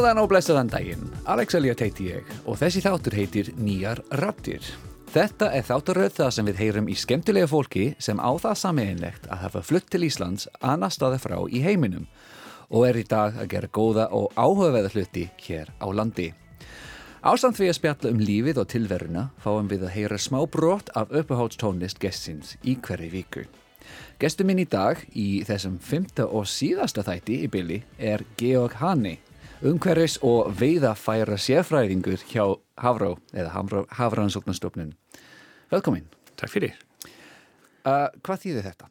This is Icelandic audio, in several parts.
Góðan og blessaðan daginn, Alex Elliot heiti ég og þessi þáttur heitir Nýjar Raptir. Þetta er þátturröð það sem við heyrum í skemmtilega fólki sem á það sameinlegt að hafa flutt til Íslands annar staði frá í heiminum og er í dag að gera góða og áhugaveða hluti hér á landi. Ástand því að spjalla um lífið og tilveruna fáum við að heyra smá brot af uppehótstónlist gestins í hverju viku. Gestur minn í dag í þessum fymta og síðasta þætti í bylli er Georg Hanni umhverfis og veiðafæra sérfræðingur hjá Havró eða Hafransóknarstofnun. Velkomin. Takk fyrir. Uh, hvað þýðir þetta?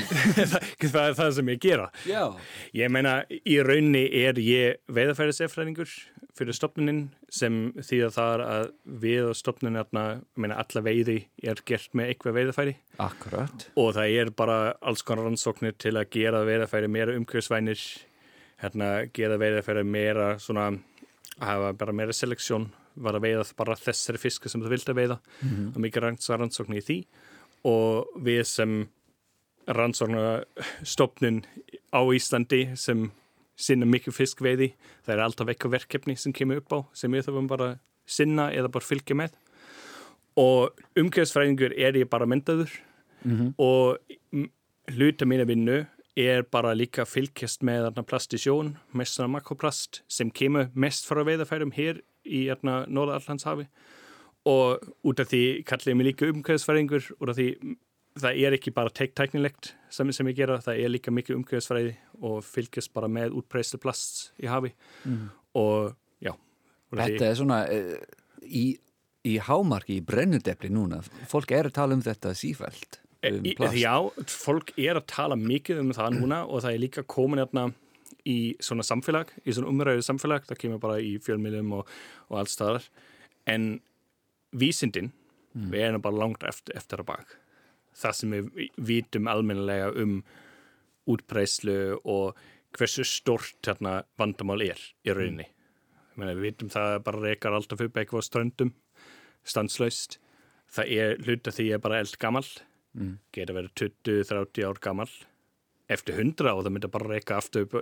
það er það sem ég gera. Já. Ég meina, í raunni er ég veiðafæra sérfræðingur fyrir stopnunin sem þýðar það að við og stopnunin, alla veiði er gert með eitthvað veiðafæri. Akkurat. Og það er bara alls konar rannsóknir til að gera veiðafæri meira umhverfisvænir hérna gera veiða fyrir meira svona að hafa bara meira seleksjón var að veiða bara þessari fiska sem þú vilt að veiða mm -hmm. og mikið rannsóknir í því og við sem rannsóknarstofnun á Íslandi sem sinna mikið fiskveiði það er alltaf eitthvað verkefni sem kemur upp á sem við þurfum bara sinna eða bara fylgja með og umkvæðsfræðingur er ég bara myndaður mm -hmm. og hluta mín að vinnu er bara líka fylgjast með plast í sjón, mest svona makroplast sem kemur mest frá veiðafærum hér í Norða-Allandshafi og út af því kallir ég mig líka umkvæðsfæringur út af því það er ekki bara teiktæknilegt sem, sem ég gera, það er líka mikið umkvæðsfæri og fylgjast bara með útbreystu plast í hafi. Mm. og já Þetta er svona uh, í, í hámarki, í brennudepli núna. Fólk er að tala um þetta sífælt um plast. Já, fólk er að tala mikið um það núna og það er líka komin hérna í svona samfélag, í svona umræðu samfélag, það kemur bara í fjölmiðlum og, og alls staðar, en vísindin, mm. við erum bara langt eftir, eftir að bak. Það sem við vitum almennilega um útpreyslu og hversu stort hérna vandamál er í rauninni. Mm. Við vitum það bara reykar alltaf upp eitthvað ströndum, stanslaust. Það er hluta því að ég er bara eld gammal mm. geta verið 20-30 ár gammal eftir 100 og það myndi bara reyka aftur upp,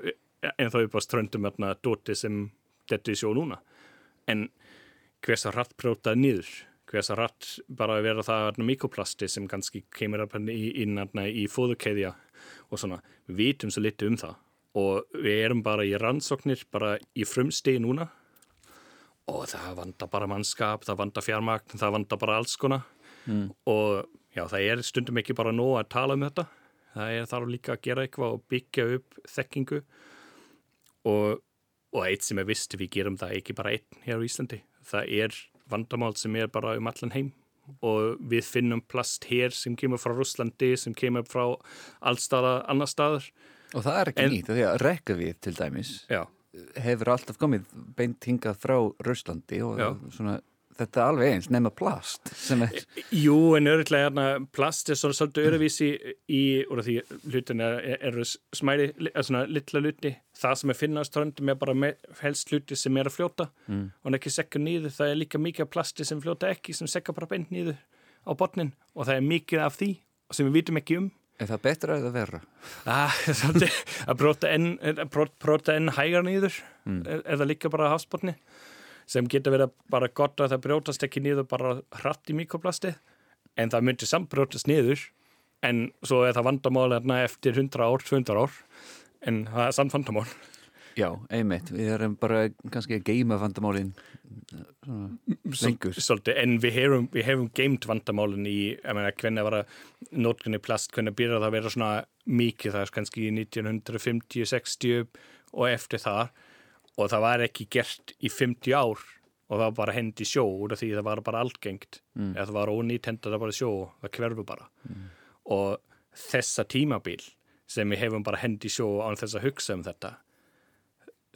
en þá upp á ströndum hérna dóti sem þetta er sjó núna. En hvers að rætt brótað nýður hvers að rætt bara að vera það mikroplasti sem kannski kemur í, inn í fóðukeðja og svona, við vitum svo litið um það. Og við erum bara í rannsóknir bara í frumstegi núna. Og það vandar bara mannskap, það vandar fjármagn, það vandar bara alls konar. Mm. og Já, það er stundum ekki bara nóg að tala um þetta. Það er þarf líka að gera eitthvað og byggja upp þekkingu og, og eitt sem er vist, við gerum það ekki bara einn hér á Íslandi. Það er vandamál sem er bara um allan heim og við finnum plast hér sem kemur frá Rúslandi, sem kemur frá allstaða, annar staðar. Og það er ekki en, nýtt, því að Reykjavík til dæmis já. hefur alltaf komið beint hingað frá Rúslandi og já. svona þetta er alveg eins nema plast Jú, en öruglega hérna, plast er svolítið öruvísi í, úr því hlutin eru er smæri, svona litla hluti það sem er finnast tröndum er bara með, helst hluti sem er að fljóta mm. og ekki sekka nýður, það er líka mikið plasti sem fljóta ekki, sem sekka bara beint nýður á botnin og það er mikið af því sem við vitum ekki um Er það betra eða verra? Ah, að bróta enn, enn hægar nýður mm. er, er það líka bara hafsbotni sem getur verið bara gott að það brjótast ekki niður bara hratt í mikroplasti en það myndir samt brjótast niður en svo er það vandamál eftir 100 ár, 200 ár en það er samt vandamál. Já, einmitt, við erum bara kannski að geima vandamálin lengur. Svolítið, en við hefum, við hefum geimt vandamálin í, meina, hvernig að nótkunni plast, hvernig byrjar það að vera svona mikið, það er kannski 1950, 60 og eftir það og það var ekki gert í 50 ár og það var bara hendi sjó úr því það var bara algengt mm. eða það var ónýtt henda það bara sjó það hverfu bara mm. og þessa tímabil sem við hefum bara hendi sjó án þess að hugsa um þetta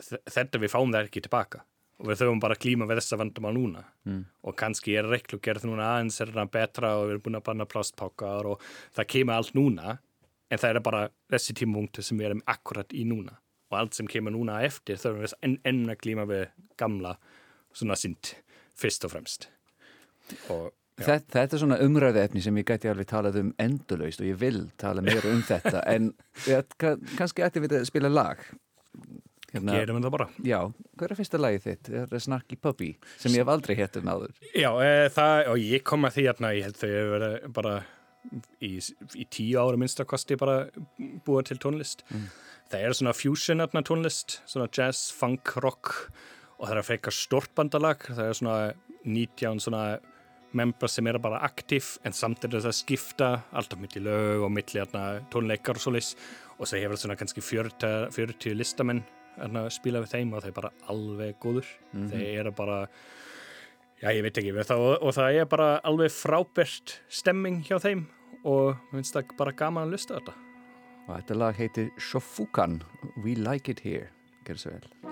þetta við fáum það ekki tilbaka og við þurfum bara að klíma við þessa vandamál núna mm. og kannski er reiklugerð núna aðeins er það betra og við erum búin að banna plastpákar og það kemur allt núna en það er bara þessi tímapunktu sem við erum akkurat í núna og allt sem kemur núna eftir þurfum við enn en að glíma við gamla svona synd fyrst og fremst. Og Þetta, þetta er svona umræðu efni sem ég gæti alveg talað um endurlaust og ég vil tala meira um þetta en ég, kannski ætti við að spila lag. Hérna, gerum við það bara. Já, hvað er fyrsta lagið þitt? Það er Snarky Puppy, sem ég hef aldrei hétt um áður. Já, e, það, og ég kom að því hérna, ég held þau hefur verið bara í, í tíu ára minnstakosti bara búið til tónlist það er svona fusion hérna tónlist svona jazz, funk, rock og það er að feika stort bandalag. Það er svona 19 svona membra sem eru bara aktív en samt er það að skipta alltaf mitt í lög og mitt í hérna, tónleikar og svoleiðis. Og það hefur svona kannski 40, 40 listamenn hérna, spila við þeim og það er bara alveg góður. Þeir eru bara Já, ég veit ekki, það, og, og það er bara alveg frábært stemming hjá þeim og mér finnst það bara gaman að lusta þetta. Og þetta lag heitir Shofukan, We Like It Here. Gerð svo vel.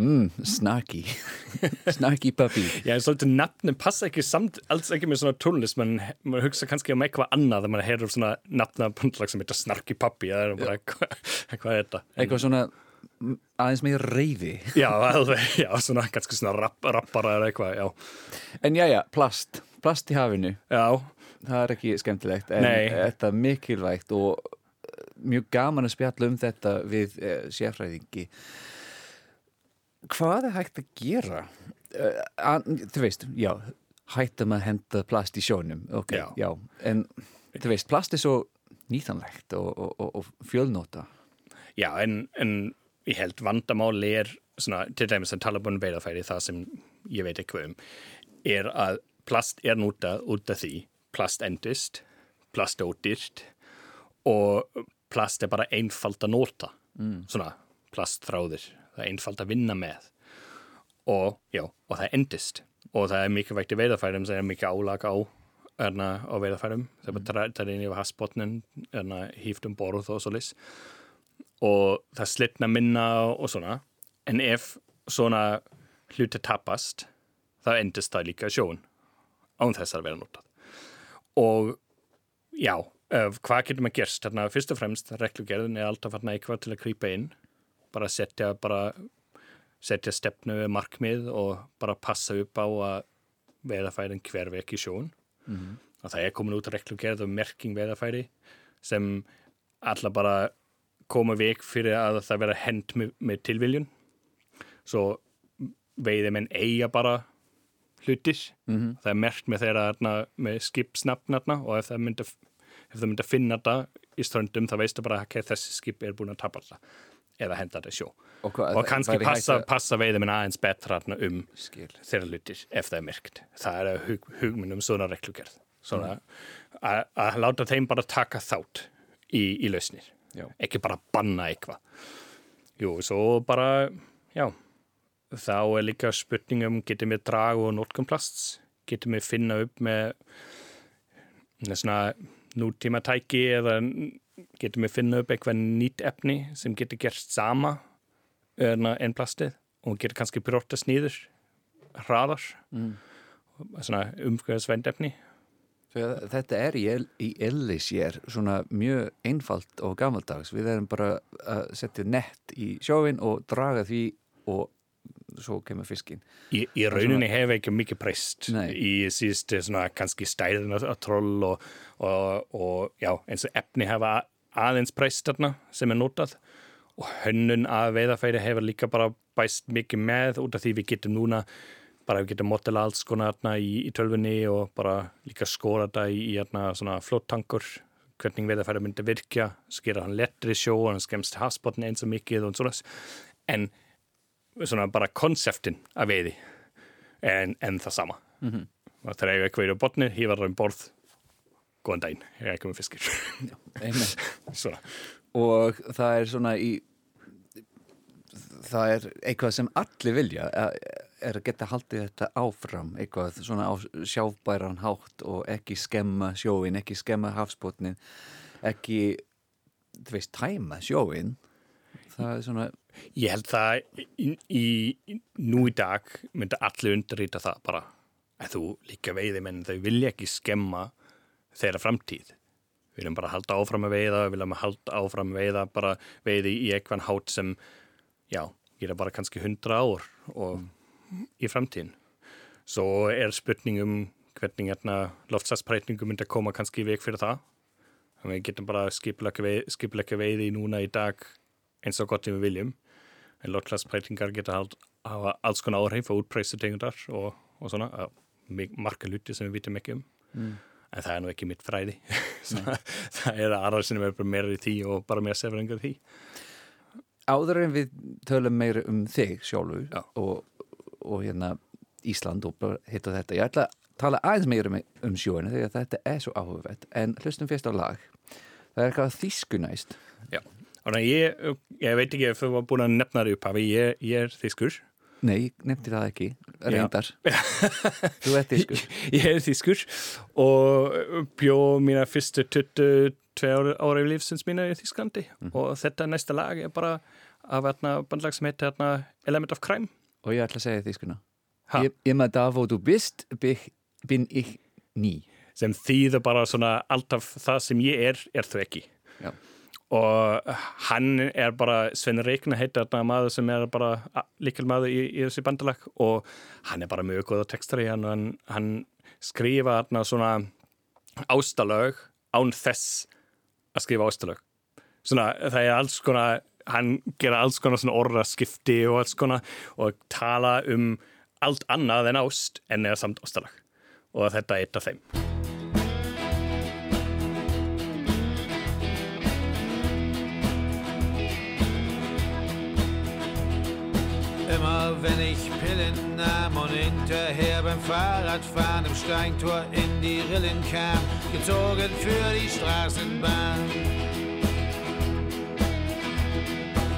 Mm, snarky. snarky puppy. Já, en svolítið nafnum passa ekki samt, alls ekki með svona tónlist, mann man hugsa kannski um eitthvað annað þegar mann heyrður svona nafnabundlag sem heitir Snarky Puppy, það er bara, hvað, hvað er þetta? Eitthvað svona aðeins með reyði. Já, alveg, já, svona kannski svona rap, rappara eða eitthvað, já. En já, já, plast. Plast í hafinu. Já. Það er ekki skemmtilegt, en Nei. þetta er mikilvægt og eh, mjög gaman að spjalla um þetta við uh, sérfræðingi. Hvað er hægt að gera? Uh, an, þú veist, já, hættum að henda plast í sjónum, ok, Já. já. En þú veist, plast er svo nýtanlegt og, og, og, fjölnóta. Já, en, en ég held vandamáli er svona, til dæmis að tala búin veiðafæri það sem ég veit ekki um er að plast er notað út af því plast endist, plast er ódýrt og plast er bara einfald að nota mm. svona plastþráðir það er einfald að vinna með. Og, já, og það endist. Og það er mikilvægt í veiðafærum það er mikið álag á erna, á veiðafærum það er það inn í hasbotnin erna, hýft um borð og svo lis og það slitna minna og svona. En ef svona hluti tapast þá endist það líka sjón án þess að vera notað. Og já, hvað getur maður gerst þarna fyrst og fremst reglugerðin er alltaf þarna eitthvað til að krýpa inn bara setja bara setja stefnu markmið og bara passa upp á að veðafærin hverfi ekki sjón Mhm. og það er komin út reglugerð um merking veðafæri sem alla bara koma veg fyrir að það vera hend með, með tilviljun svo veiði menn eiga bara hlutir Mhm. það er merkt með þeirra með skipsnafn þarna, og ef það myndi ef það myndi að finna þetta í ströndum þá veistu bara að þessi skip er búin að tapa þetta eða henda þetta sjó Og, hvað, og kannski passa, að- passa veiði minn aðeins betra um Skil. þeirra hlutir ef það er myrkt. Það er hug, hugminn um svona reglugerð. Svona að að láta þeim bara taka þátt í, í lausnir. Já. Ekki bara banna eitthvað. Jú, svo bara, já, þá er líka spurningum getum við drag og notkum plasts, getum við finna upp með, svona nútíma tæki eða getum við finna upp eitthvað nýtt efni sem getur gert sama hérna, en plastið og getur kannski brjótast nýður hraðar Mm. svona umhverfisvænt efni Þegar Þetta er í, í elli sér svona mjög einfalt og gamaldags. Við erum bara að setja nett í sjóin og draga því og svo kemur fiskin. í, í rauninni hefur ekki mikið breyst í síðustu svona kannski stæðin að troll og, og, og já, eins og efni hefa aðeins breyst þarna sem er notað. Og hönnun að veiðafæri hefur líka bara bæst mikið með út af því við getum núna bara við getum modela alls konar þarna í, í tölvunni og bara líka skora þetta í, í þarna svona flóttankur hvernig veiðafæri myndi virkja skera hann lettri sjó og hann skemst hafsbotni eins og mikið og svona. En svona bara konseptin af veiði. En, en það sama. Mm -hmm. það er eitthvað í botni, hífar það um borð góðan daginn, ég er ekki með fiskir. Svona, og það er svona í það er eitthvað sem allir vilja að- er að geta haldið þetta áfram eitthvað svona á sjáfbæran hátt og ekki skemma sjóin ekki skemma hafsbotnin ekki, þú veist, tæma sjóin það er svona ég held það í, í, nú í dag myndi allir undirrýta það bara að þú líka veiði menn þau vilja ekki skemma þeirra framtíð. Við viljum bara halda áfram að veiða við viljum halda áfram að veiða bara veiði í eitthvað hátt sem já, gera bara kannski hundra ár og í framtíðin. Svo er spurning um hvernig hérna, loftsatsbreytingum myndi að koma kannski í veg fyrir það. Þannig að við getum bara skipuleggja veiði núna í dag eins og gott við viljum. En loftslagsbreytingar geta hald, hafa alls konar áhrif og útpreysu tegundar og, og svona, að marga luti sem við vitum ekki um. Mm. en það er nú ekki mitt fræði. Það er aðra sem er meira í því og bara meira sefringar því. Áður en við tölum meira um þig sjálfur Já. og, og hérna Ísland og hitt og þetta ég ætla að tala aðeins meira um, um sjóinu þegar þetta er svo áhugavert. En hlustum fyrst á lag. Það er eitthvað þýskunæst. að ég, ég veit ekki ef þú var búin að nefna það upp hafi, ég, ég er þýskur. Nei, nefndi það ekki, reyndar. Þú ert þýskur. Ég er þýskur og bjó mína fyrstu 22 ára í lífsins mína í Þýsklandi og þetta næsta lag er bara af bandlag sem heitir Element of Crime. Og ég ætla að segja því skuna Ha? Immer da wo du bist bin ich nie sem þýður bara svona alltaf það sem ég er, er þú ekki. Já. Og hann er bara Sven Reikna heitir þarna maður sem er bara líkil maður í, í þessi bandalag. Og hann er bara mjög góð á textari hann, hann, hann skrifa þarna svona ástalög án þess að skrifa ástalög. Svona það er alls konar hann gera alls konar svona orðaskipti og alls konar og tala um allt annað en ást en eða samt ástalag og þetta er eitt af þeim Nahm und hinterher beim Fahrradfahren im Steintor in die Rillen kam, gezogen für die Straßenbahn.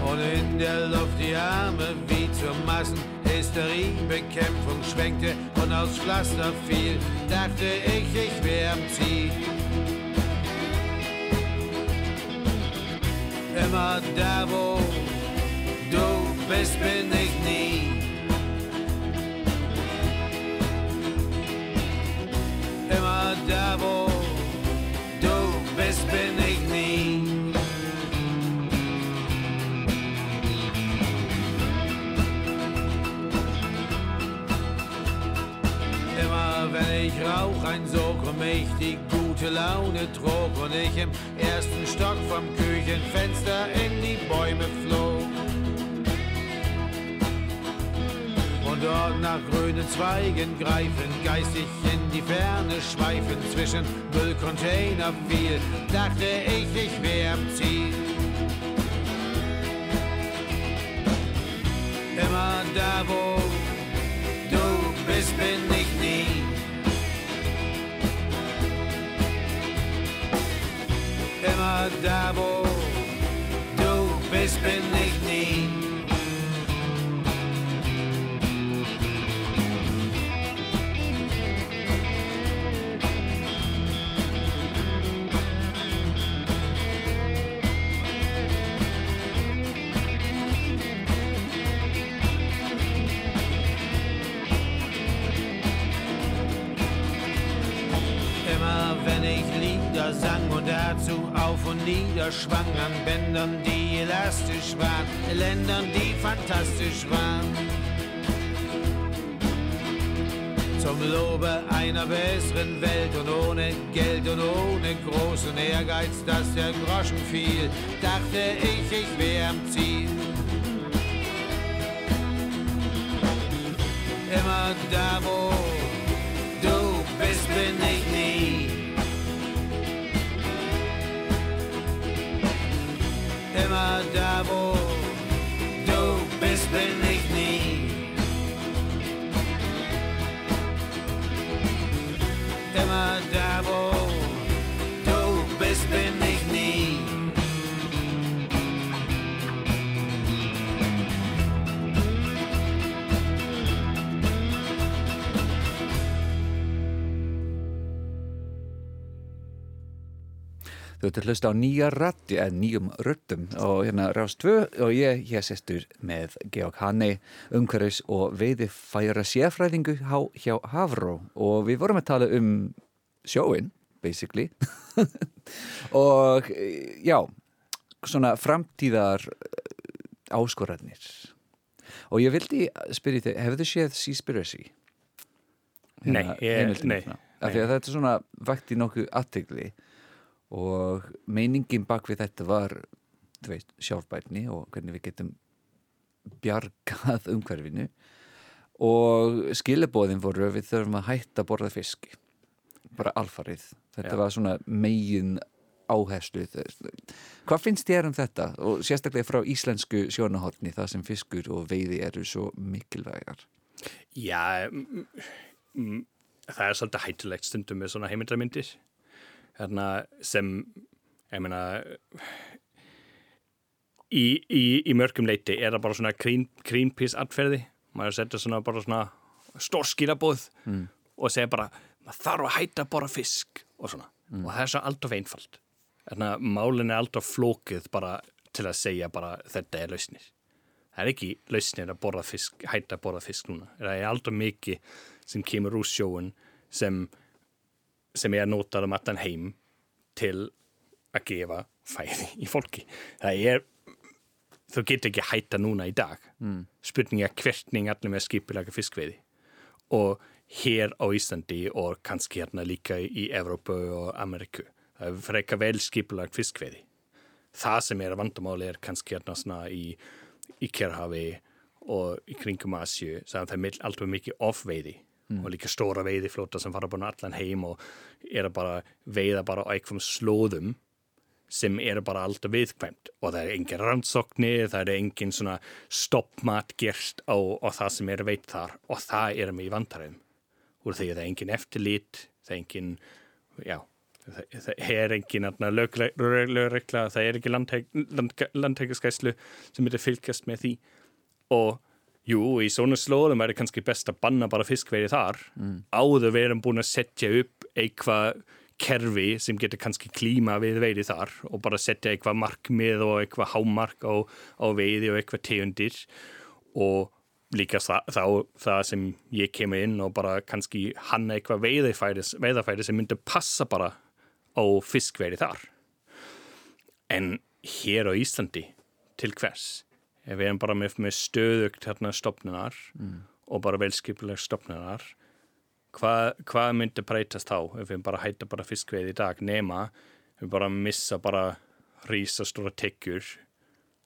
Und in der Luft die Arme wie zur Massenhysteriebekämpfung schwenkte und aus Pflaster fiel, dachte ich, ich wär am Ziel. Immer da, wo du bist, bin ich nie. Immer da, wo du bist, bin ich nie. Immer wenn ich rauch ein Sog und mich die gute Laune trug und ich im ersten Stock vom Küchenfenster in die Bäume flog. Dort nach grünen Zweigen greifen, geistig in die Ferne schweifen, zwischen Müllcontainer fiel, dachte ich, ich wär am Ziel. Immer da, wo du bist, bin ich nie. Immer da, wo du bist, bin ich nie. Dazu auf und nieder schwang an Bändern, die elastisch waren, Ländern, die fantastisch waren. Zum Lobe einer besseren Welt und ohne Geld und ohne großen Ehrgeiz, dass der Groschen fiel, dachte ich, ich wär am Ziel. Immer da, wo du bist, bin ich nie. Immer da, wo du bist, bin ich nie. Immer da, wo du bist, bin ich Þú ert að hlusta á nýja ratti, eða nýjum röttum og hérna Rás 2 og ég hér sestur með Georg Hanni, umhverfis og veiði færa sérfræðingu hjá, hjá Havró og við vorum að tala um sjóin, basically. Og já, svona framtíðar áskorarnir. Og ég vildi spyrja þig, hefur þið séð Seaspiracy? Nei, ég- nei, Af því að þetta er svona vakti nokkuð aðtegli og meiningin bak við þetta var veist, sjálfbærni og hvernig við getum bjargað umhverfinu. Og skilabóðin voru að við þurfum að hætta að borða fiski. Bara alfarið. Þetta Já. var svona megin áherslu. Hvað finnst þér um þetta? Og sérstaklega frá íslensku sjónahotni það sem fiskur og veiði eru svo mikilvægar. Já, mm, mm, það er svolítið hættulegt stundum með svona heimildarmyndir hérna, sem, meina, í, í, í mörgum leiti er það bara svona green, Greenpeace atferði. Maður setur svona bara svona stór skilabóð mm. og segir bara, maður þarf að hætta borða fisk og svona. Og það er svo alltaf einfalt. Að málin er alltaf flókið bara til að segja bara þetta er lausnir. Það er ekki lausnir að borða fisk, hætta að borða fisk núna. Það er aldrei mikið sem kemur úr sjóun sem, sem er notað um allan heim til að gefa fæði í fólki. Það er, þú getur ekki hætta núna í dag. Mm. Spurningi er hvernig allir með skipilega fiskveiði. Og hér á Íslandi og kannski hérna líka í Evrópu og Ameriku. Það er freka vel skipilega fiskveiði. Það sem er að vandamáli er kannski hérna svona í, í Kjærhafi og í kringum Asju. Það er alltaf mikið ofveiði mm. og líka stóra veiðiflóta sem fara bara allan heim og er að bara veiða bara á eitthvað slóðum sem eru bara alltaf viðkvæmt. Og það er engin rannsóknir, það er engin svona stoppmat gerst á, á það sem eru veit þar. Og það er með í vandarum úr því að það er engin eftirlít, það er engin, já, það, það er engin lögregla, það er ekki landtækjaskæslu sem er að fylgjast með því. Og jú, í svona slóðum er það kannski best að banna bara fiskveiði þar mm. áður við erum búin að setja upp eitthvað kerfi sem getur kannski klíma við veiði þar og bara setja eitthvað markmið og eitthvað hámark á, á veiði og eitthvað tegundir. Og líka það, þá, það sem ég kemur inn og bara kannski hanna eitthvað veiðafæri sem myndi passa bara á fiskveiði þar. En hér á Íslandi til hvers við erum bara með, með stöðugt hérna stopnunar mm. og bara velskipilega stopnunar hvað, hvað myndi breytast þá ef við bara hætta bara fiskveið í dag nema við bara missa bara rísastóra tekjur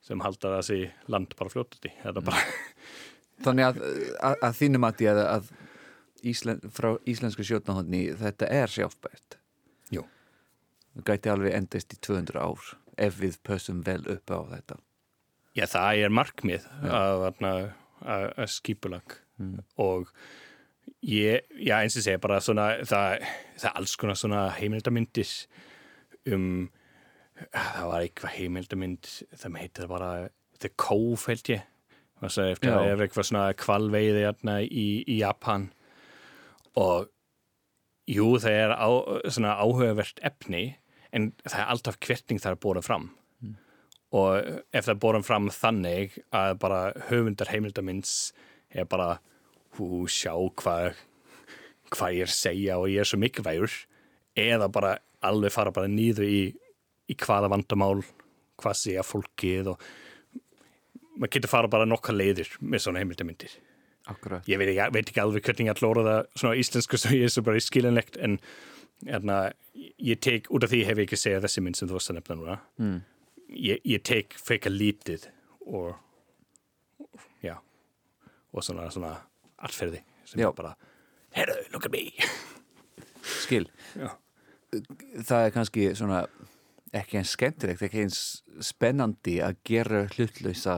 sem halda þessi land bara fljótandi? Bara... Þannig að, að, að þínum að því að, að Íslen, frá íslensku sjótnahotni þetta er sjálfbært. Jú. Það gæti alveg endast í 200 ár ef við pössum vel upp á þetta Já, það er markmið að skipulag. Mm. og Ég, já, eins og segja bara svona, það, það er alls konar svona heimildamyndir um, það var eitthvað heimildamynd, það heitir bara The Cove held ég, það er eitthvað svona kvalveiði í, í Japan. Og jú, það er á, svona áhugavert efni en það er alltaf kvertning þar að bóra fram. Og ef það bóra fram þannig að bara höfundar heimildamynds er bara hú, sjá hvað hvað ég er að segja og ég er svo mikilvægur eða bara alveg fara bara nýðu í, í hvaða vandamál hvað segja fólkið og maður getur fara bara nokkað leiðir með svona heimildamindir Akkurat. ég veit ekki, veit ekki alveg hvernig ég ætla að orða það svona íslensku sem ég er svo bara skilinlegt en erna, ég tek, út af því hef ég ekki segjað þessi mynd sem þú varst að nefna núna mm. Ég, ég tek feika lítið og já og svona, svona allferði sem Já. bara, herru, look at me. Skil. Já. Það er kannski svona ekki eins skemmtilegt, ekki eins spennandi að gera hlutlausa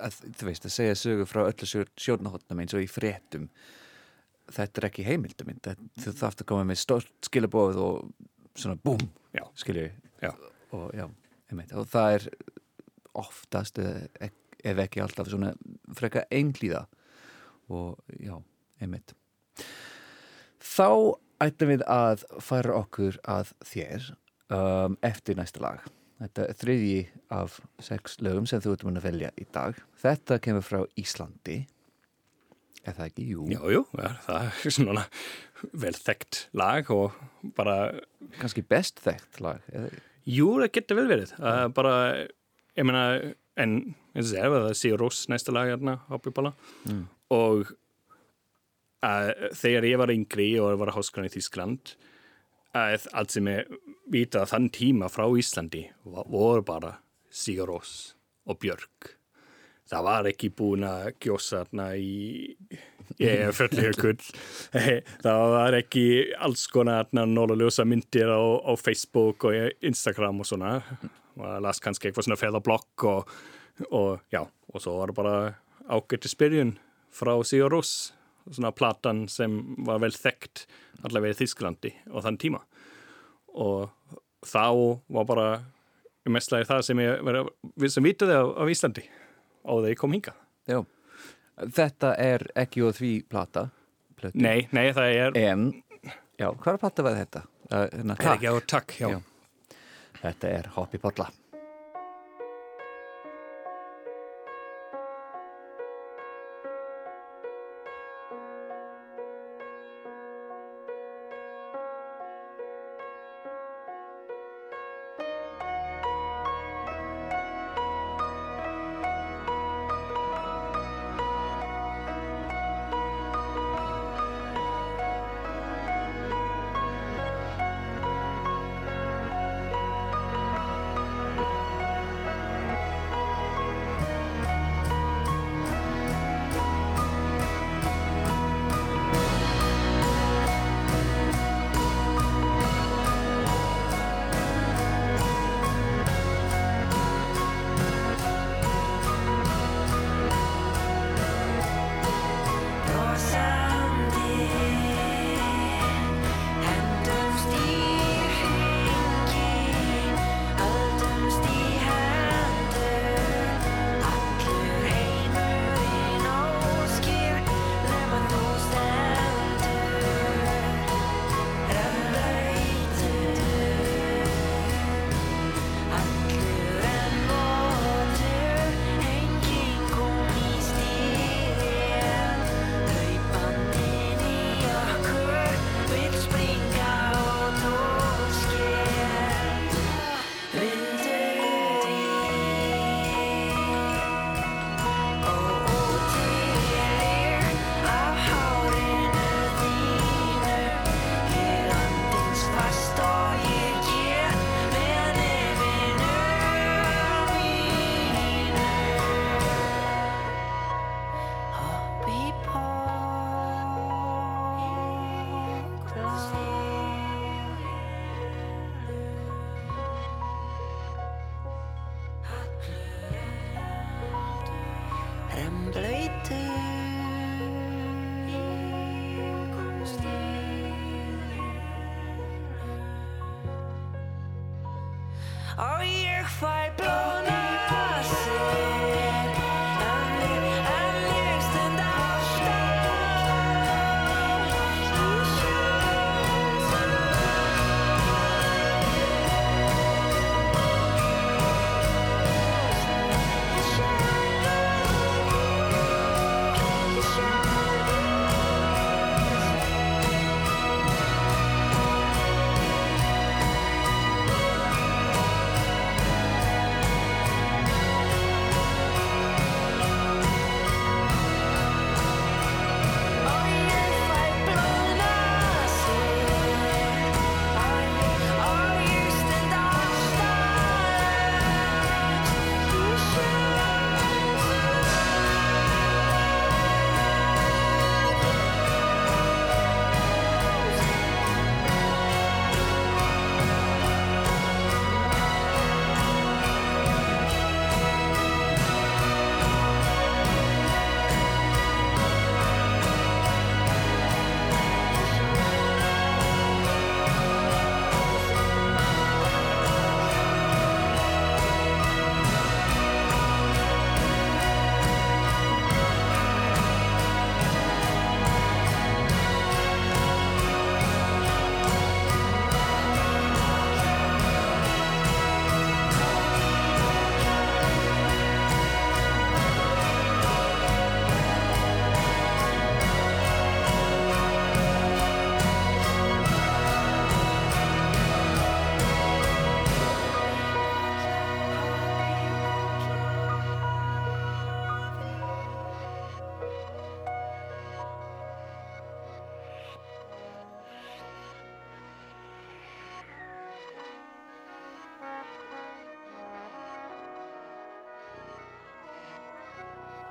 að, þú veist, að segja sögu frá öllu sjónahotnum eins og í fréttum. Þetta er ekki heimildamind þú þarfst að koma með stort skilabóð og svona búm skilju og, og það er oftast ef ekki alltaf svona freka einglíða og já, einmitt. Þá ættum við að fara okkur að þér um, eftir næsta lag. Þetta er þriðji af sex lögum sem þú ert mun að velja í dag. Þetta kemur frá Íslandi. Er það ekki? Jú. Jú, jú, það er svona vel þekkt lag og bara kannski best þekkt lag Jú, það getur vel verið. Uh, bara, ég meina en eins og það er það sé Rós næsta lag hérna á Bíbala mm. Og að, þegar ég var yngri og var á háskólan í Þískland að allt sem ég vita þann tíma frá Íslandi voru bara Sigarós og Björk. Það var ekki búin að gjósa þarna í ég er fölliðjökull það var ekki alls konar nólalösa myndir á, á Facebook og Instagram og svona. Og las kannski eitthvað svona feðablokk og, og já, og svo var það bara ágætti spyrjun frá Sigur Rós svona platan sem var vel þekkt allavega í Þísklandi og þann tíma. Og þá var bara mestlega það sem ég verið sem vituði af, af Íslandi á þegar ég kom hinga Já, þetta er ekki og því plata plötu. Nei, nei, það er En, já, hvað plata var þetta? Uh, hérna, takk. Já, takk, já. já Þetta er Hoppy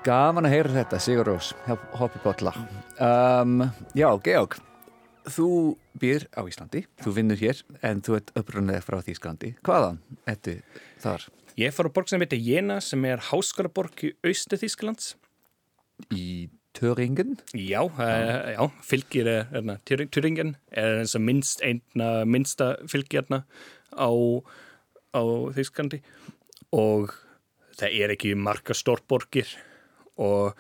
Gaman að heyra þetta, Sigur Rós, Hoppi Bolla. Um, já, Georg, þú býr á Íslandi, þú vinnur hér en þú ert upprunnið frá Þýsklandi. Hvaðan ertu þar? Ég fór á borg sem heitir Jena sem er háskólaborg í austu Þýskalands. Í Töringen? Já, uh, já, fylgir er hérna, Turingen er eins og minnst einna minnsta fylgirna á, á Þýsklandi og það er ekki marga stórborgir og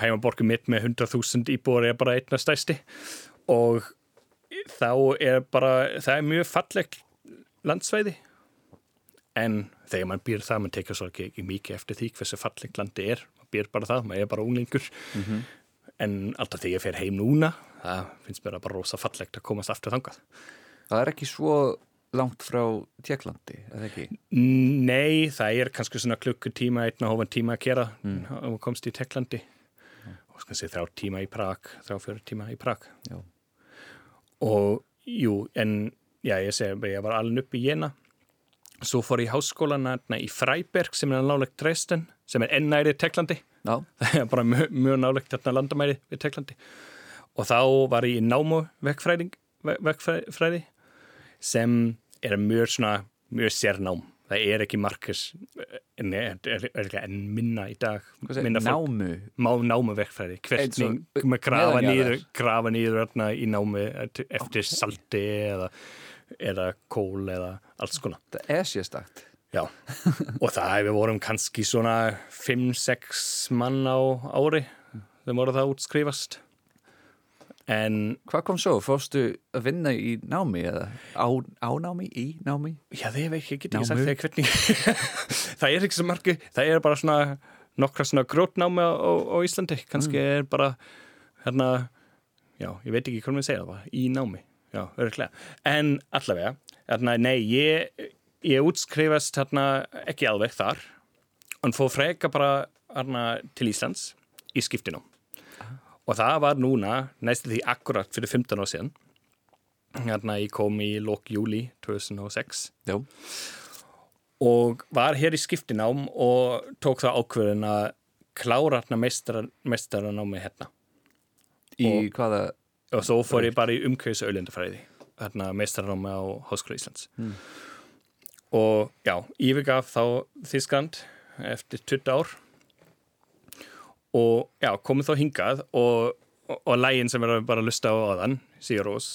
heimaborgin mitt með 100.000 íbúar er bara einna stæsti og þá er bara, það er mjög fallegt landsvæði. En þegar maður býr það, maður tekja svo ekki, mikið eftir því hversu fallegt landi er, maður býr bara það, maður er bara unglingur. En alltaf þegar ég fer heim núna það finnst mér að bara rosa fallegt að komast aftur þangað. Það er ekki svo langt frá Tjekklandi, eða ekki? Nei, það er kannski svona klukkutíma, einn og hófan tíma að gera mm. og komst í Teklandi og kannski þrjá tíma í Prag, þrjá fjöru tíma í Prag Já. og jú, en já, ég segi, ég var alveg upp í Jena svo fór ég í háskólan í Freiberg sem er nálegt Dresden sem er ennæri Teklandi Já, það er bara mjög, mjög nálegt hérna landamæri við Teklandi og þá var ég í námu vekkfræði sem er mjög svona mjög sérnám. Það er ekki markers en enn minna í dag. Minna námu? má, námu vekkfræði Eins og hvernig maður grafa nýður grafa nýður hérna í námu eftir salti eða, eða kól eða alls konar. Það er sérstakt. Já, og það við vorum kannski svona 5-6 mann á ári þegar voru það útskrifast en Hvað kom svo? Fórstu að vinna í námi eða á, á námi, í námi? já, það hef ekki getið Námu? sagt þegar hvernig. Það er ekki svo margi, það er bara svona nokkra svona grótnámi á, á, Íslandi. Kannski er bara hérna, já, ég veit ekki hvað maður segja það bara, í námi, já, örglega en allavega, hérna, nei ég, ég útskrifast hérna ekki alveg þar en fór freka bara hérna til Íslands í skiptinum og það var núna næstu því akkurat fyrir 15 ára síðan hérna ég kom í lok júli 2006 Já, og var hér í skiptinám og tók það ákveðin að klára hérna meistaranámi hérna. Í hvaða og svo fór ég bara í umkvæðis auðlindafræði hérna meistaranámi á Háskóla Íslands. Og já, yfirgaf þá Þískland eftir 20 ár og já, komið þá hingað og, og, og lægin sem við bara lusta á aðan Sigur Rós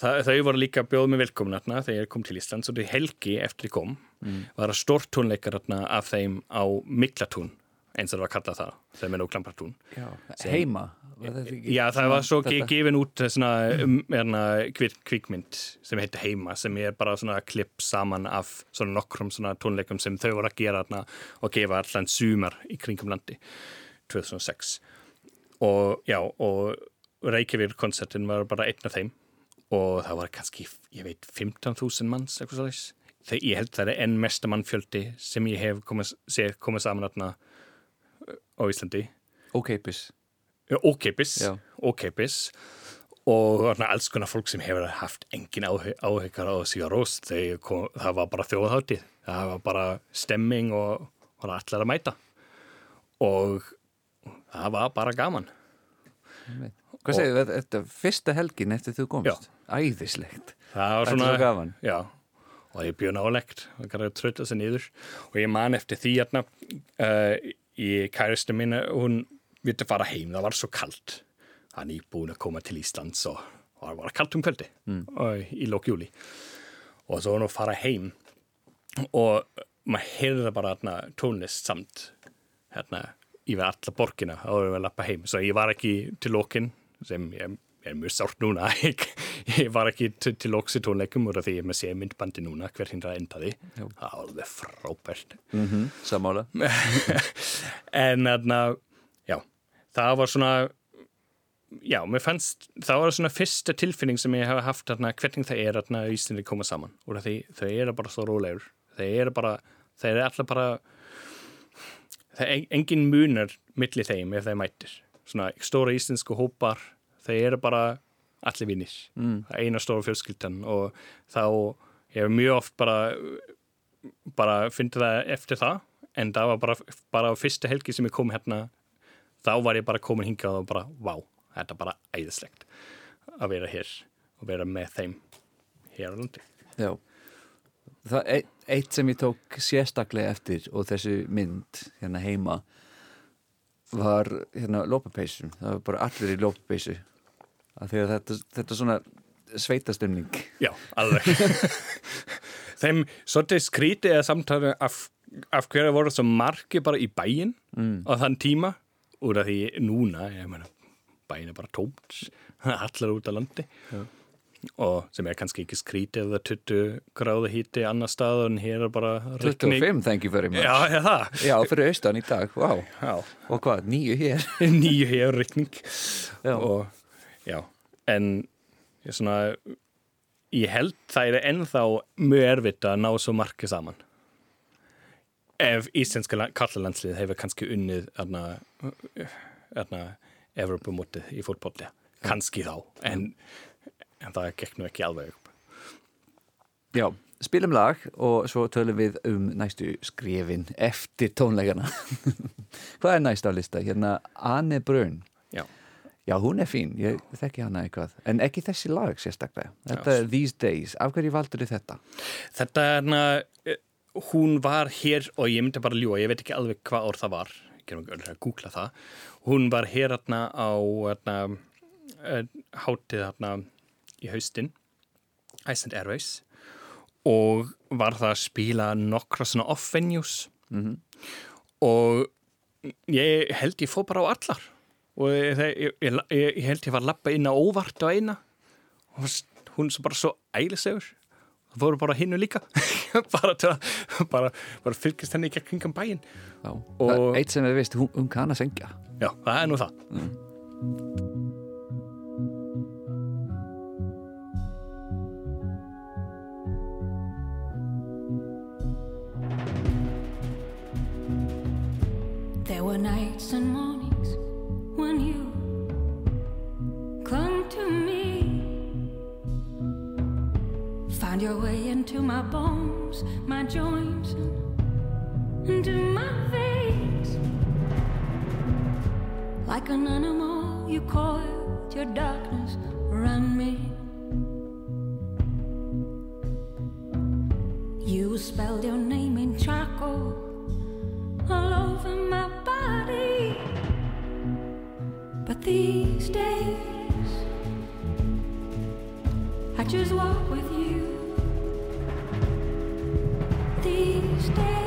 það, þau voru líka mig velkomin þarna þegar ég kom til Íslands og því helgi eftir ég kom var að stórtónleikar þarna af þeim á Miklatún eins og það var að kalla það, sem er nú Klampartún. Já, heima þetta ekki Já, það var svo þetta- gefin út svona um, erna, kvik, kvikmynd sem heitir Heima sem er bara svona klipp saman af svona nokkrum svona tónleikum sem þau voru að gera og gefa allan sumar í kringum landi 2006 og já, og Reykjavík koncertin var bara einn af þeim. Og það var kannski, ég veit 15.000 manns, eitthvað svo þess Þegar ég held það er enn mesta mannfjöldi sem ég hef komið, séð komið saman þarna á Íslandi. Ókeipis ókeipis, ókeipis og alls konar fólk sem hefur haft engin áhyggar á kom, það var bara þjóðháttið það var bara stemming og var allar að mæta. Og það var bara gaman. Hvað segir þetta, þetta fyrsta helgin eftir þú komst? Já. Æðislegt. Það var svona svo gaman. já, og ég bjöð nálegt og kannar að trötta sig niður. Og ég man eftir því hérna uh, í kæristu minna hún vildi fara heim, það var svo kalt. Hann er búin að koma til Íslands og, og það var kalt um kvöldi mm. í lók júli og svo hann að fara heim. Og maður heyrði bara hérna, tónlist samt hérna, yfir alla borgina áður en að lappa heim, svo ég var ekki til lókin sem ég er mjög sárt núna ég, ég var ekki til, til lóks í tónleikum úr af því ég er með sé myndbandi núna hver hindra endaði, það var alveg frábært. Mm -hmm. Samála en þarna, já, það var svona já, mér fannst það var svona fyrsta tilfinning sem ég hef haft þarna, hvernig það er þarna í Íslandi koma saman. Og því þau eru bara svo rólegur. Þau eru bara, þau eru allar bara það er engin munar milli þeim ef þeir mætir svona stóra íslensku hópar þau eru bara allir vinnir mm. eina stóra fjölskyldan og þá ég hef mjög oft bara bara fyndi það eftir það en það var bara, bara fyrsta helgi sem ég kom hérna þá var ég bara komin hingað og bara, vá, þetta er bara æðislegt að vera hér og vera með þeim hér á landi. Já Það eitt, eitt sem ég tók sérstaklega eftir og þessu mynd hérna heima var hérna lópapeysu það var bara allir í lópapeysu að þetta, þetta er svona sveitastemning. Já, alveg. Þeim svolítið skrítið eða samtali af, af hverju voru svo margi bara í bæinn mm. á þann tíma. Úr að því núna, ég meina bæinn er bara tómt, allar út á landi. Já. Og sem er kannski ekki skrítið eða 20 gráðu híti annar stað en hér er bara rigning. 25, thank you very much. Já, það. Já, fyrir austan í dag, vá. Já, Og hvað, nýju hér? Nýju hér rigning. Já. og já, en ég svona ég held það er ennþá mjög erfitt að ná svo margi saman. Ef íslenska kallalandslið hefur kannski unnið erna, Evropamótið í fótbolli kannski þá, en, en það gekk nú ekki alveg upp. Já, spilum lag og svo tölum við um næstu skrifin eftir tónleikana. Hvað er næst á lista? Hérna Anne Brun. Já, Já, hún er fín, ég þekki hana eitthvað. En ekki þessi lag sérstaklega. Þetta er These Days, af hverju valdur þið þetta? þetta er hérna hún var hér og ég myndi bara ljúa, ég veit ekki alveg hvað orð það var. Að googla það. Hún var hér hérna á hérna, eh, hátið hérna í haustin Iceland Airways og var það að spila nokkra svona off-venues. Mhm. og ég held ég fór bara á allar. Og ég, ég, ég, ég, held ég var að lappa inn á óvart á eina. Og hún er bara svo ælisegur það fóru bara hinnu líka. Bara bara, bara fylgist henni ekki að kringum bæinn. Já, Og- það er eitt sem við veist, hún, hún kann að syngja. Já, það er nú það There were nights and mornings when you clung to me. Found your way into my bones, my joints, and into my veins. Like an animal, you coiled your darkness around me. You spelled your name in charcoal all over these days, I just walk with you. These days,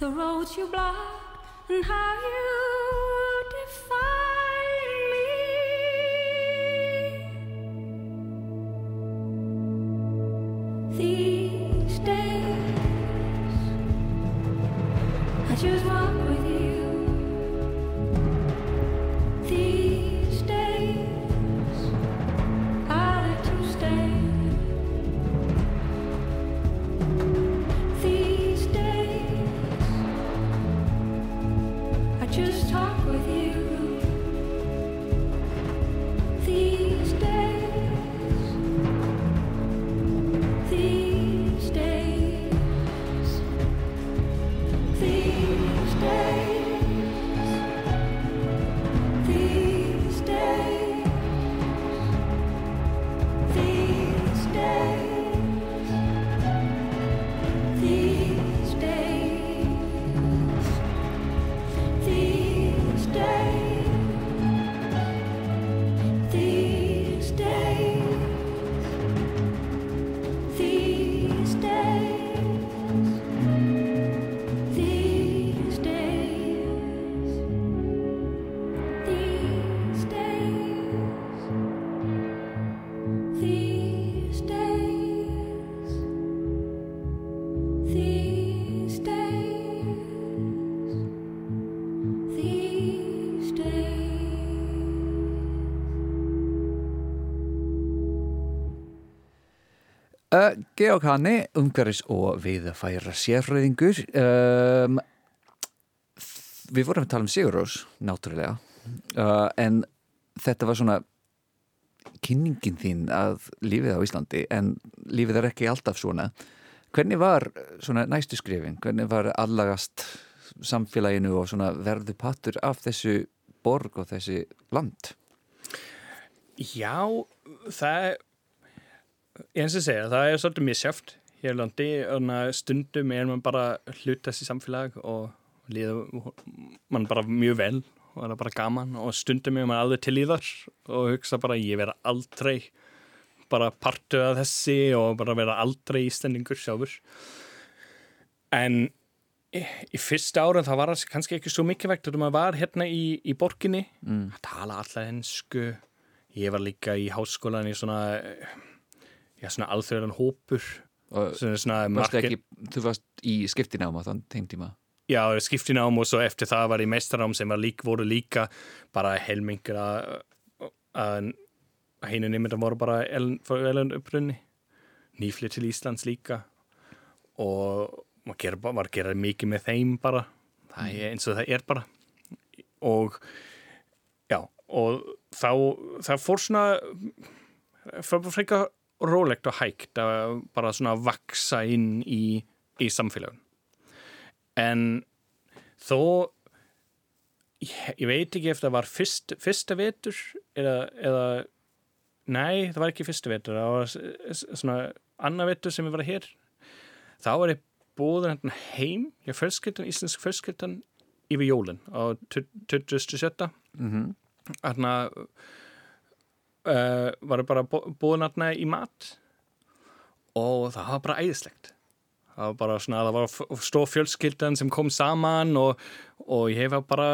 the roads you blocked, and how you Georg Hanni, umhverfis og viðfæra sérfræðingur um, Við vorum að tala um Sigurós, náttúrulega uh, en þetta var svona kynningin þín að lífið á Íslandi en lífið er ekki alltaf svona Hvernig var svona næstu skrifin? Hvernig var allagast samfélaginu og svona verðu pattur af þessu borg og þessi land? Já, það eins og segja, það er svolítið misjáft hér landi, að stundum er man bara hlutast í samfélag og líða man bara mjög vel og það er bara gaman og stundum er man alveg til í þar og hugsa bara ég vera aldrei bara partu af þessi og bara vera aldrei ístendingur sjálfur en í, fyrsta árum það var kannski ekki svo mikilvægt þegar maður var hérna í, í borginni mm. að tala alltaf hensku ég var líka í háskólan í svona já, svona alþjóðan hópur svona, svona market- ekki, þú varst í skiptináma þann þeim tíma? Já, skiptinám og svo eftir það var í meistarám sem lík, voru líka bara helmingur að að heinu nefnir voru bara elun upprunni. Nýflir til Íslands líka og maður var að gera mikið með þeim bara. Það er eins og það er bara. Og já, og þá það fór svona það fór frekar rólegt og hægt að bara svona vaksa inn í, í samfélagun en þó ég, ég veit ekki ef það var fyrst, fyrsta vetur eða, eða nei, það var ekki fyrsta vetur það var svona annar vetur sem ég var hér þá var ég búður hérna heim ég fjölskyldan, íslensk fjölskyldan yfir jólin á 27. Mhm. þarna uh, var ég bara búin hérna í mat? Og það var bara æðislegt. Það var bara svona, það var stór fjölskyldan sem kom saman og, og ég hef bara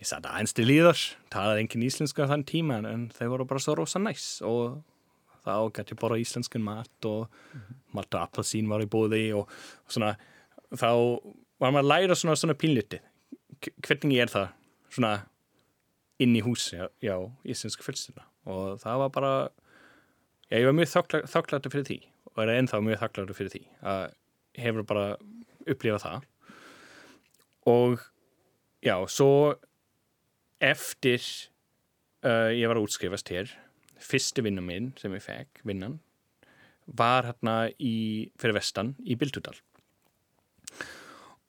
ég satt aðeins til líðar talaði engin íslenska þann tíma en þau voru bara svo rosa næs og þá gæti ég bara íslenskan mat og malt og appelsín var í bóði og, og svona þá var maður að læra svona, svona pínluti hvernig er það? Svona inn í húsi já, íslenska fjölskylduna og það var bara já, ég var mjög þakklættur fyrir því. Og er ennþá mjög þakklættur fyrir því að hefur bara upplifað það. Og já, svo eftir uh, ég var að útskrifast hér fyrsti vinnu minn sem ég fekk vinnan var hérna í, fyrir vestan í Bildudal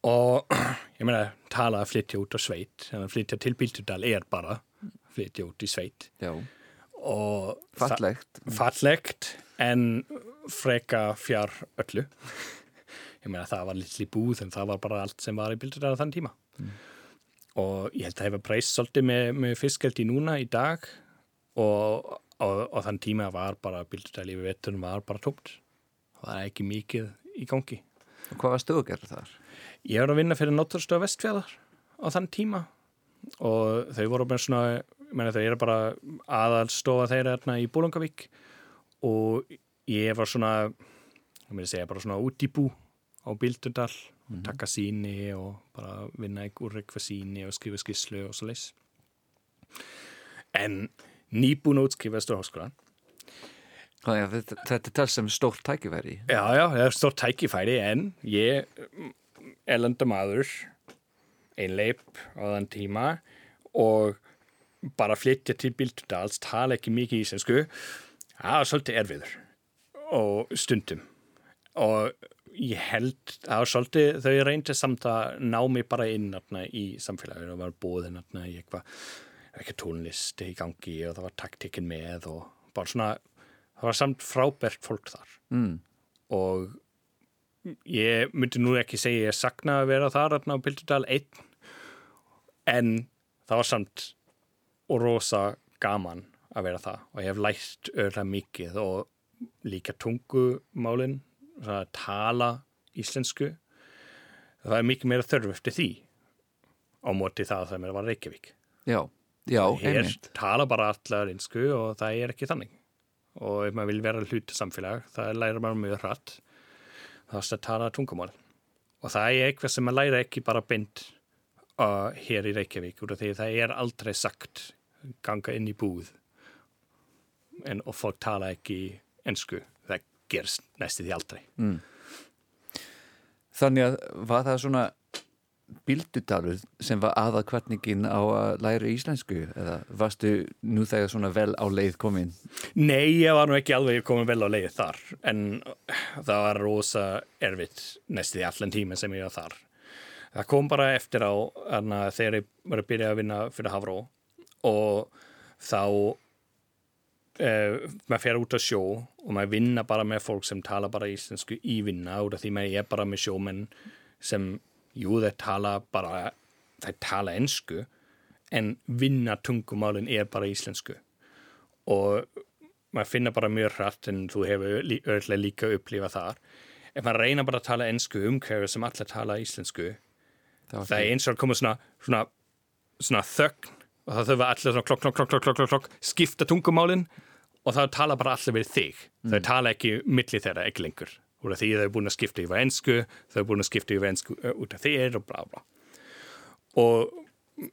og ég meina tala að flytja út á sveit að flytja til Bildudal er bara flytja út í sveit. Já, og fallegt. fallegt en freka fjár öllu. Ég meina það var litli búð en það var bara allt sem var í Bildudal á þann tíma. Og ég held að það hefur breyst svolítið með, með fiskeldi núna í dag. Og, og, og þann tíma var bara Bildudal yfir vettunum var bara tómt. Það var ekki mikið í gangi. Og hvað að gera þar? Ég var að vinna fyrir Nótturstöð Vestfjæðar á þann tíma og þau voru bara svona, ég meina þau eru bara aðalstofa þeirra hérna í Bólungavík og ég var svona, ég meina segja bara svona út í bú á Bildudal og taka síni og bara vinna úr eitthvað síni og skrifa skislu og svo leys. En nýbúin að útskrifast á háskólan þetta, þetta er tals sem stórt tækifæri. Já, já, það er stórt tækifæri en ég, elenda maður, einleip á þann tíma og bara flytja til Bildudals, tala ekki mikið íslensku, það var svolítið erfiður og stundum. Og ég held, það var svolítið, þau reyndi samt að ná mig bara inn atna, í samfélaginu og var bóðin atna, í eitthvað, eitthvað tónlist í gangi og það var taktikinn með og bara svona, það var samt frábært fólk þar. Mm. og ég myndi nú ekki segja ég sakna að vera þar á Bildudal einn en það var samt og rosa gaman að vera það og ég hef lært örlega mikið og líka tungumálin að tala íslensku. Það er mikið meira þörf eftir því á móti það þegar mér var Reykjavík. Já, já, einmitt. tala bara allar einsku og það er ekki þannig. Og ef maður vil vera hluti samfélag það læra maður mjög hratt það er að tala tungumál. Og það er eitthvað sem maður læra ekki bara beint uh, hér í Reykjavík af því það er aldrei sagt ganga inn í búð. En, og fólk tala ekki ensku. Það gerst næstu því aldrei. Þannig að var það svona bildudalur sem var aða kvarningin á að læra íslensku eða varstu nú þegar svona vel á leið komin? Nei, ég var nú ekki alveg komin vel á leið þar en það var rosa erfitt næstu því allan tíma sem ég var þar. Það kom bara eftir á þegar ég var að byrja að vinna fyrir Havró og þá uh, maður fer út að sjó og maður vinna bara með fólk sem tala bara íslensku í vinna út af því maður er bara með sjómenn sem, jú, þeir tala bara, þeir tala ensku en vinna tungumálin er bara íslensku. Og maður finna bara mjög hratt en þú hefur lí, örlega líka upplifað þar. Ef maður reyna bara að tala ensku umhverju sem allir tala íslensku Það, það er eins og að koma svona, svona, svona þögn og það þurfa allir svona klokk, klokk, klokk, klokk, klokk, klokk, skipta tungumálin og það tala bara allir við þig. Þau tala ekki milli þeirra ekki lengur úr af því þau er búin að skipta yfir ensku þau er búin að skipta yfir ensku uh, út af þér og bla bla. Og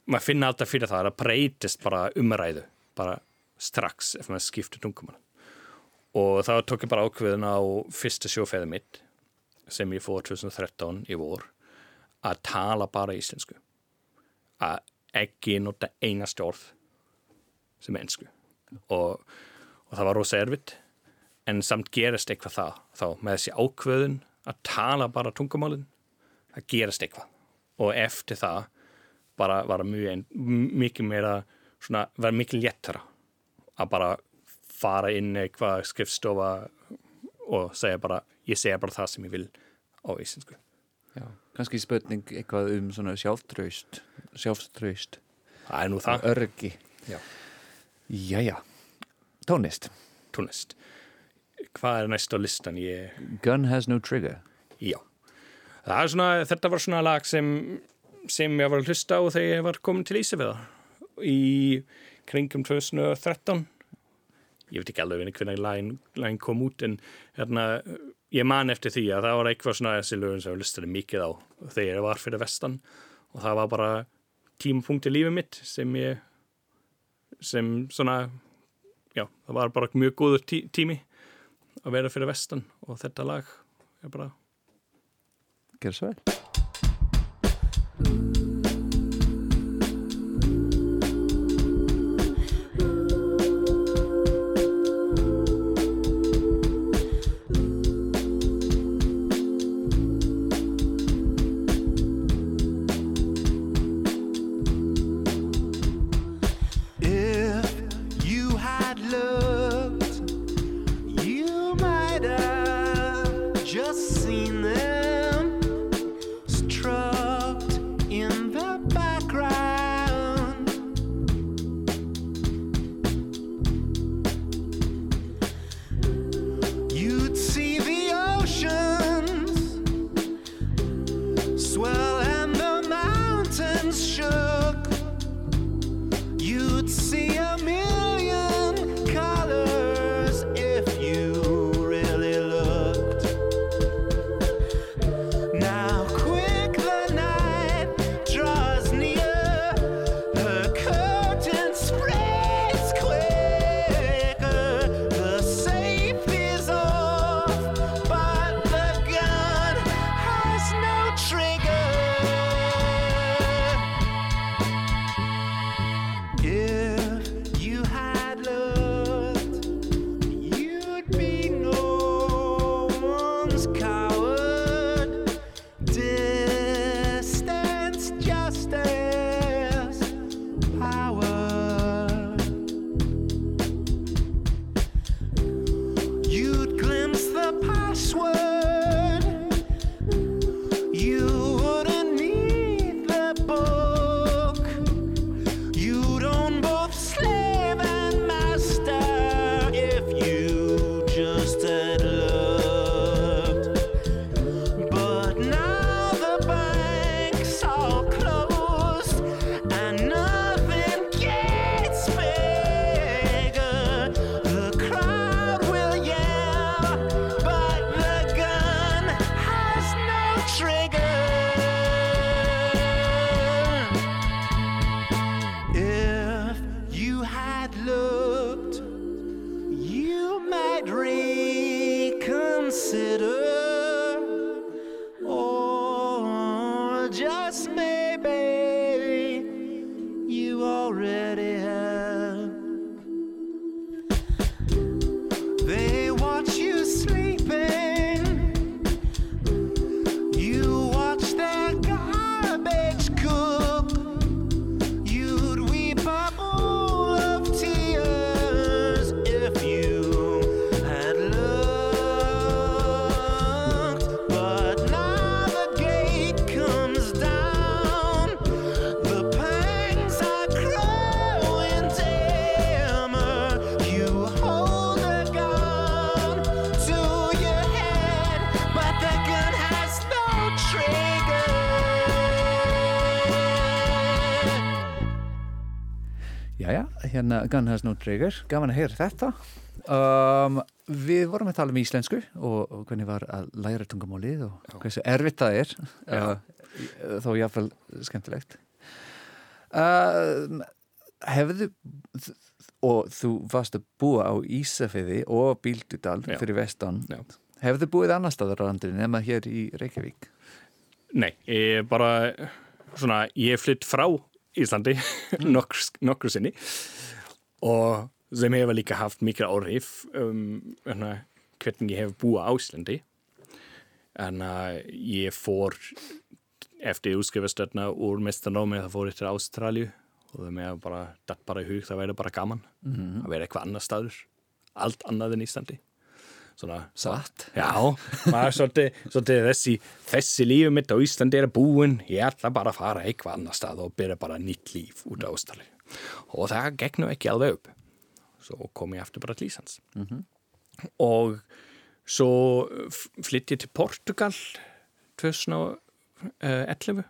maður finna alltaf fyrir það að það breytist bara umræðu bara strax ef maður skiptir tungumál og þá tók ég bara ákveðin á fyrsta sjófæði mitt sem ég fór 2013 í vor að tala bara íslensku. Að ekki nota einast orð sem ennsku og, og það var rosa erfitt en samt gerist eitthvað það þá með þessi ákveðun að tala bara tungumálin það gerist eitthvað og eftir það bara var mjög, ein- mikið meira svona, var mikið léttara að bara fara inn eitthvað skrifstofa og segja bara, ég segja bara það sem ég vil á íslensku Já. Kannski spurning eitthvað um svona sjálftraust, sjálfstraust, það er nú það, örgi. Já. Jæja, tónlist. tónlist hvað er næst á listan ég, Gun has no trigger. já. Svona, þetta var svona lag sem sem ég var að hlusta á þegar ég var komin til Ísafjörða í kringum 2013 ég veit ekki alveg hvernig lagin kom út en hérna, ég man eftir því að það var eitthvað svona þessi lögum sem ég lustaði mikið á þegar ég var fyrir vestan. Og það var bara tímapunkt í lífið mitt sem ég sem svona já, það var bara mjög góður tí tími að vera fyrir vestan og þetta lag er bara Gjör svo vel. Hérna Gun has no trigger. Gaman að heyra þetta. Um, við vorum að tala um íslensku og, og hvernig var að læra tungumálið og hversu erfitt það er. Uh, þó jáfnvel skemmtilegt. Uh, hefðu og þú varst að búa á Ísafeyði og Bíldudal Já. fyrir vestan Já. hefðu búið annar staðar á landinu nema hér í Reykjavík Nei, ég er bara svona, ég flytt frá Íslandi nokkur, nokkur sinni og sem hefur líka haft mikil áhrif um hérna, hvernig ég hef búið á Íslandi. En ég fór eftir útskrifastöðna úr mestanámi það fór ég til Ástralju og það með bara datt bara í hug það væri bara gaman að vera eitthvað annar staður allt annað en Íslandi. Svona Satt. Já, maður svolítið, svolítið þessi, þessi lífið mitt á Íslandi er búin, ég ætla bara að fara eitthvað annar stað og byrja bara nýtt líf út á Ástali. Og það nú ekki alveg upp. Svo kom ég aftur bara til Íslands. Og svo flytti ég til Portugal 2011,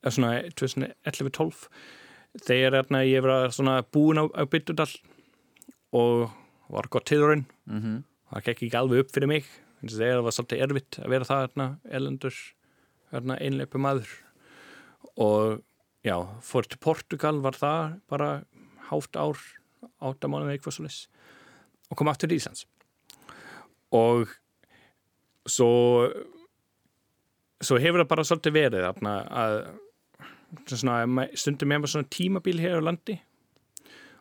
eða svona 2011-12. Þegar ég var svona búin á, á Byttudal og var gott tilurinn það gekk ekki alveg upp fyrir mig þegar það var svolítið erfitt að vera það hérna, einleipu maður og já, fór til Portugal var það bara hátt ár áttamánuð eitthvað svo leys og kom aftur til Íslands. Og svo svo hefur það bara svolítið verið þarna, að svona, stundum með svona tímabil hér á landi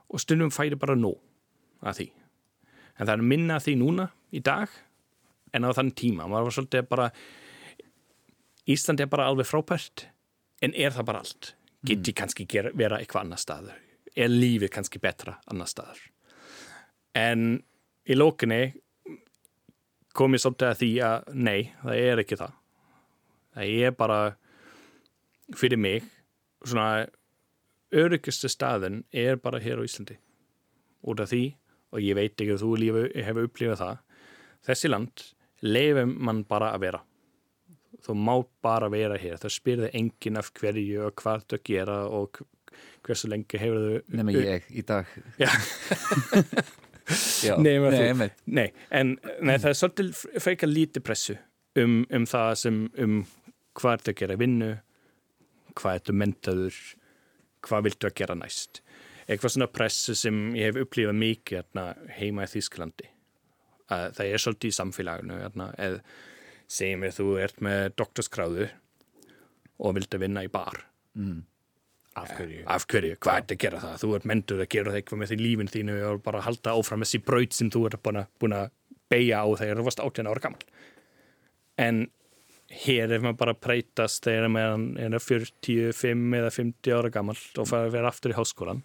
og stundum færi bara nóg að því. En það er minna því núna í dag en á þann tíma. Maður var svolítið bara Íslandi er bara alveg frábært en er það bara allt get ég kannski gera, vera eitthvað annar staður? Er lífið kannski betra annar staður? En í lókinni kom ég svolítið að því að nei, það er ekki það. Það er bara fyrir mig svona öryggustu staðin er bara hér á Íslandi. Út af því og ég veit ekki að þú hefur upplifað það þessi land leifum mann bara að vera þú má bara vera hér það spyrði enginn af hverju og hvað þú gera og hversu lengi hefur þau Nefnir ég í dag. Já. Já. Nema Nei, einmitt. Nei, en nei, það er svolítið frekar lítið pressu um, um það sem um hvað ertu að gera vinnu hvað ertu mentaður hvað viltu að gera næst eitthvað svona pressu sem ég hef upplifað mikið hérna, heima í Þýsklandi að það er svolítið í samfélaginu hérna, eða segjum við þú ert með doktorskráðu og vilt að vinna í bar. Af hverju? af hverju, hvað ert að gera það? Þú ert mentur að gera það eitthvað með því lífin þínu og bara halda áfram þessi braut sem þú ert búin að, beigja á þegar þú varst 18 ára gammal en hér er maður bara að breytast þegar maður er 40, 5 eða 50 ára gammal og fara að vera aftur í háskólan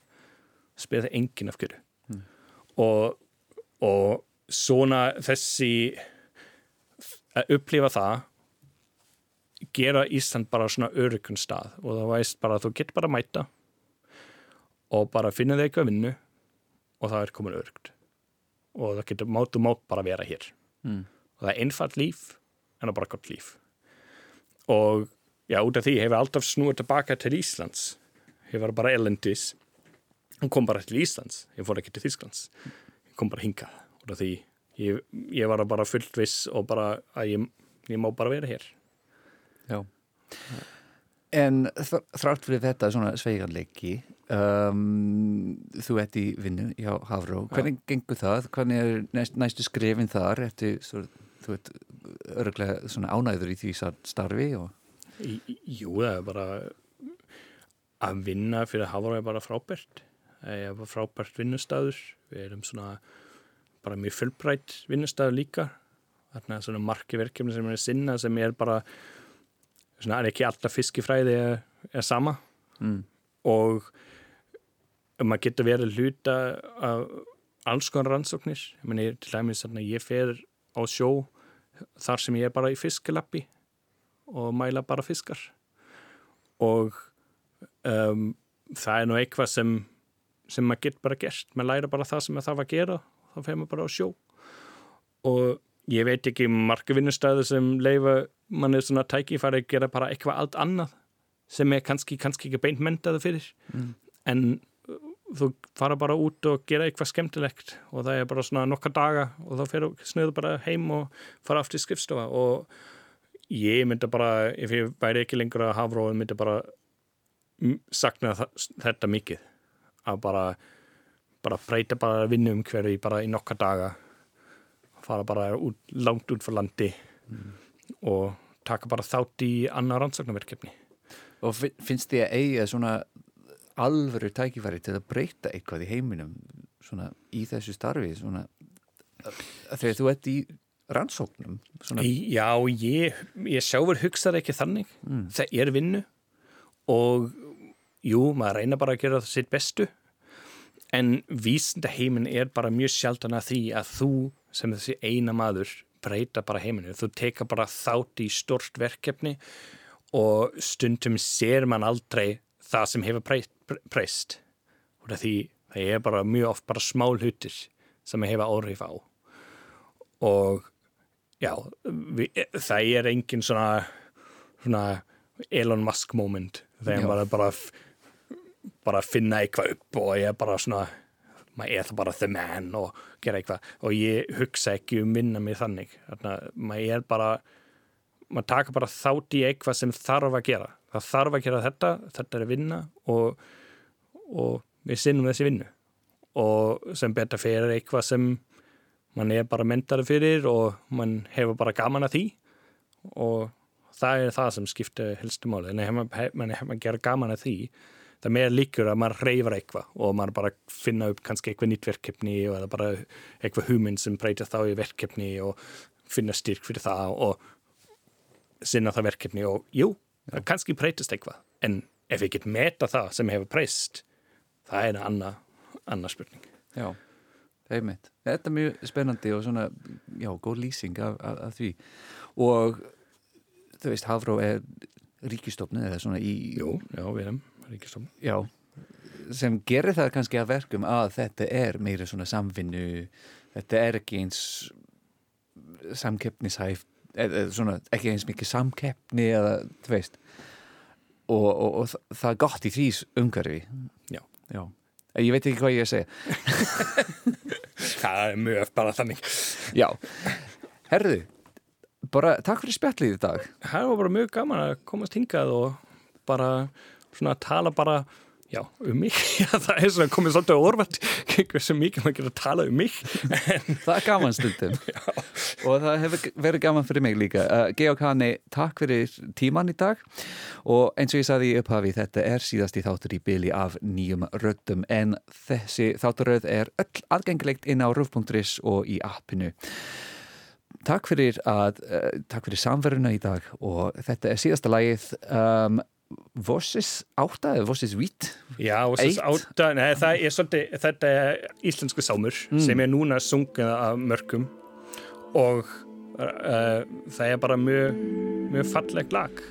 spila það enginn af hverju. Og, og svona þessi að upplifa það gera Ísland bara svona öryggun stað og það veist bara að þú getur bara að mæta og bara finna þig eitthvað að vinnu og það er komin öryggt og það getur mátu mát bara að vera hér. Mm. og það er einfalt líf en það er bara gott líf. Og já, út af því hefur alltaf snúið tilbaka til Íslands. Hefur bara elendis hún kom bara til Íslands, ég fór ekki til Þísklands ég kom bara hingað út af því ég, ég var bara fullt viss og bara að ég, ég má bara vera hér Já. En þr- þrátt fyrir þetta svona sveigarleiki um, þú ert í vinnu hjá Hafró hvernig gengur það? Hvernig er næst, næstu skrifin þar? Ertu, svo, þú ert örglega svona ánæður í því starfi og í- Jú, það er bara að vinna fyrir Hafró er bara frábært það er bara frábært vinnustæður við erum svona bara mjög fullbrætt vinnustæður líka. Þarna svona marki verkefni sem er að sinna sem er bara svona er ekki alltaf fiskifræði er, er sama. Mm. og maður getur verið hluta af alls konar rannsóknir. Ég meni til dæmis að ég fer á sjó þar sem ég er bara í fiskelappi og mæla bara fiskar. Og um, það er nú eitthvað sem sem maður getur bara gert. Maður læra bara það sem maður þarf að gera þá fer maður bara á sjó. Og ég veit ekki marga vinnustæðu sem leifa mann er svona tækifæri að gera bara eitthvað allt annað sem er kannski, kannski ekki beint mentaðu fyrir. En uh, þú fara bara út og gera eitthvað skemmtilegt og það er bara svona nokkar daga og þá fer snöðu bara heim og fara aftur í skrifstofa. Og ég myndi bara, ef ég væri ekki lengur að hafra og myndi bara sakna þetta mikið. Að bara bara breyta bara vinnum hverju bara í nokkar daga. Fara bara út, langt út fyrir landi og taka bara þátt í annar rannsóknarverkefni. Og fin- finnst þið að eiga svona alvöru tækifæri til að breyta eitthvað í heiminum svona í þessu starfi svona að þegar þú ert í rannsóknum svona, Já, ég, ég sjálfur hugsaði ekki þannig. Það er vinnu og jú, maður reyna bara að gera það sitt bestu en vísindaheimin er bara mjög sjaldan að því að þú sem þessi eina maður breyta bara heiminu, þú teka bara þátt í stort verkefni og stundum sér man aldrei það sem hefur breyst, og því það er bara mjög oft bara smá hlutir sem hefur áhrif á. Og já, vi, það er engin svona, svona Elon Musk moment. Þegar maður bara f- bara finna eitthvað upp og ég er bara svona maður er það bara the man og gera eitthvað. Og ég hugsa ekki um minna mig þannig. Að maður er bara maður taka bara þátt í eitthvað sem þarf að gera. Það þarf að gera þetta, þetta er að vinna og, og við sinnum þessi vinnu. Og sem betur fyrir eitthvað sem mann er bara mentari fyrir og mann hefur bara gaman að því. Og það er það sem skiptir helstu máli. En ef mann man, man gera gaman að því það er meira líkur að maður reyfar eitthvað og maður bara finna upp kannski eitthvað nýtt verkefni eða bara eitthvað hugmynd sem breytir þá í verkefni og finna styrk fyrir það og sinna það verkefni og jú, það kannski breytist eitthvað. En ef ég get meta það sem hefur breyst það er annað annar spurning. Já, einmitt. Þetta er mjög spennandi og svona já, góð lýsing af, af, af því. Og þú veist, Hafró er ríkistofnið eða svona í Jú, já, við erum ríkistofn já, sem gerir það kannski að verkum að þetta er meira svona samvinnu þetta er ekki eins samkeppnishæft eða svona ekki eins mikið samkeppni eða þú veist og, og, og þa- það er gott í því umhverfi. Já. já. Ég veit ekki hvað ég er að segja. Það er mjög bara þannig. Já, herðu bara takk fyrir spjallið í dag. Það var bara mjög gaman að komast hingað og bara svona tala bara já, um mig. Já, það er svona komið svolítið á orðvært hversu mikið maður getur að tala um mig. Það er gaman stundum. Og það hefur verið gaman fyrir mig líka. Uh, Georg Hanni, takk fyrir tíman í dag. Og eins og ég saði í upphafi þetta er síðasti þáttur í byli af nýjum röddum. En þessi þátturöð er öll aðgengilegt inn á röf.is og í appinu. Takk fyrir að uh, takk fyrir samveruna í dag. Og þetta er síðasta lagið um, Vossis átta eða Vossis vít já, Eitt? átta, nei, það er svolítið þetta er íslensku sámur sem er núna sungið af mörgum og uh, það er bara mjög mjög falleg lag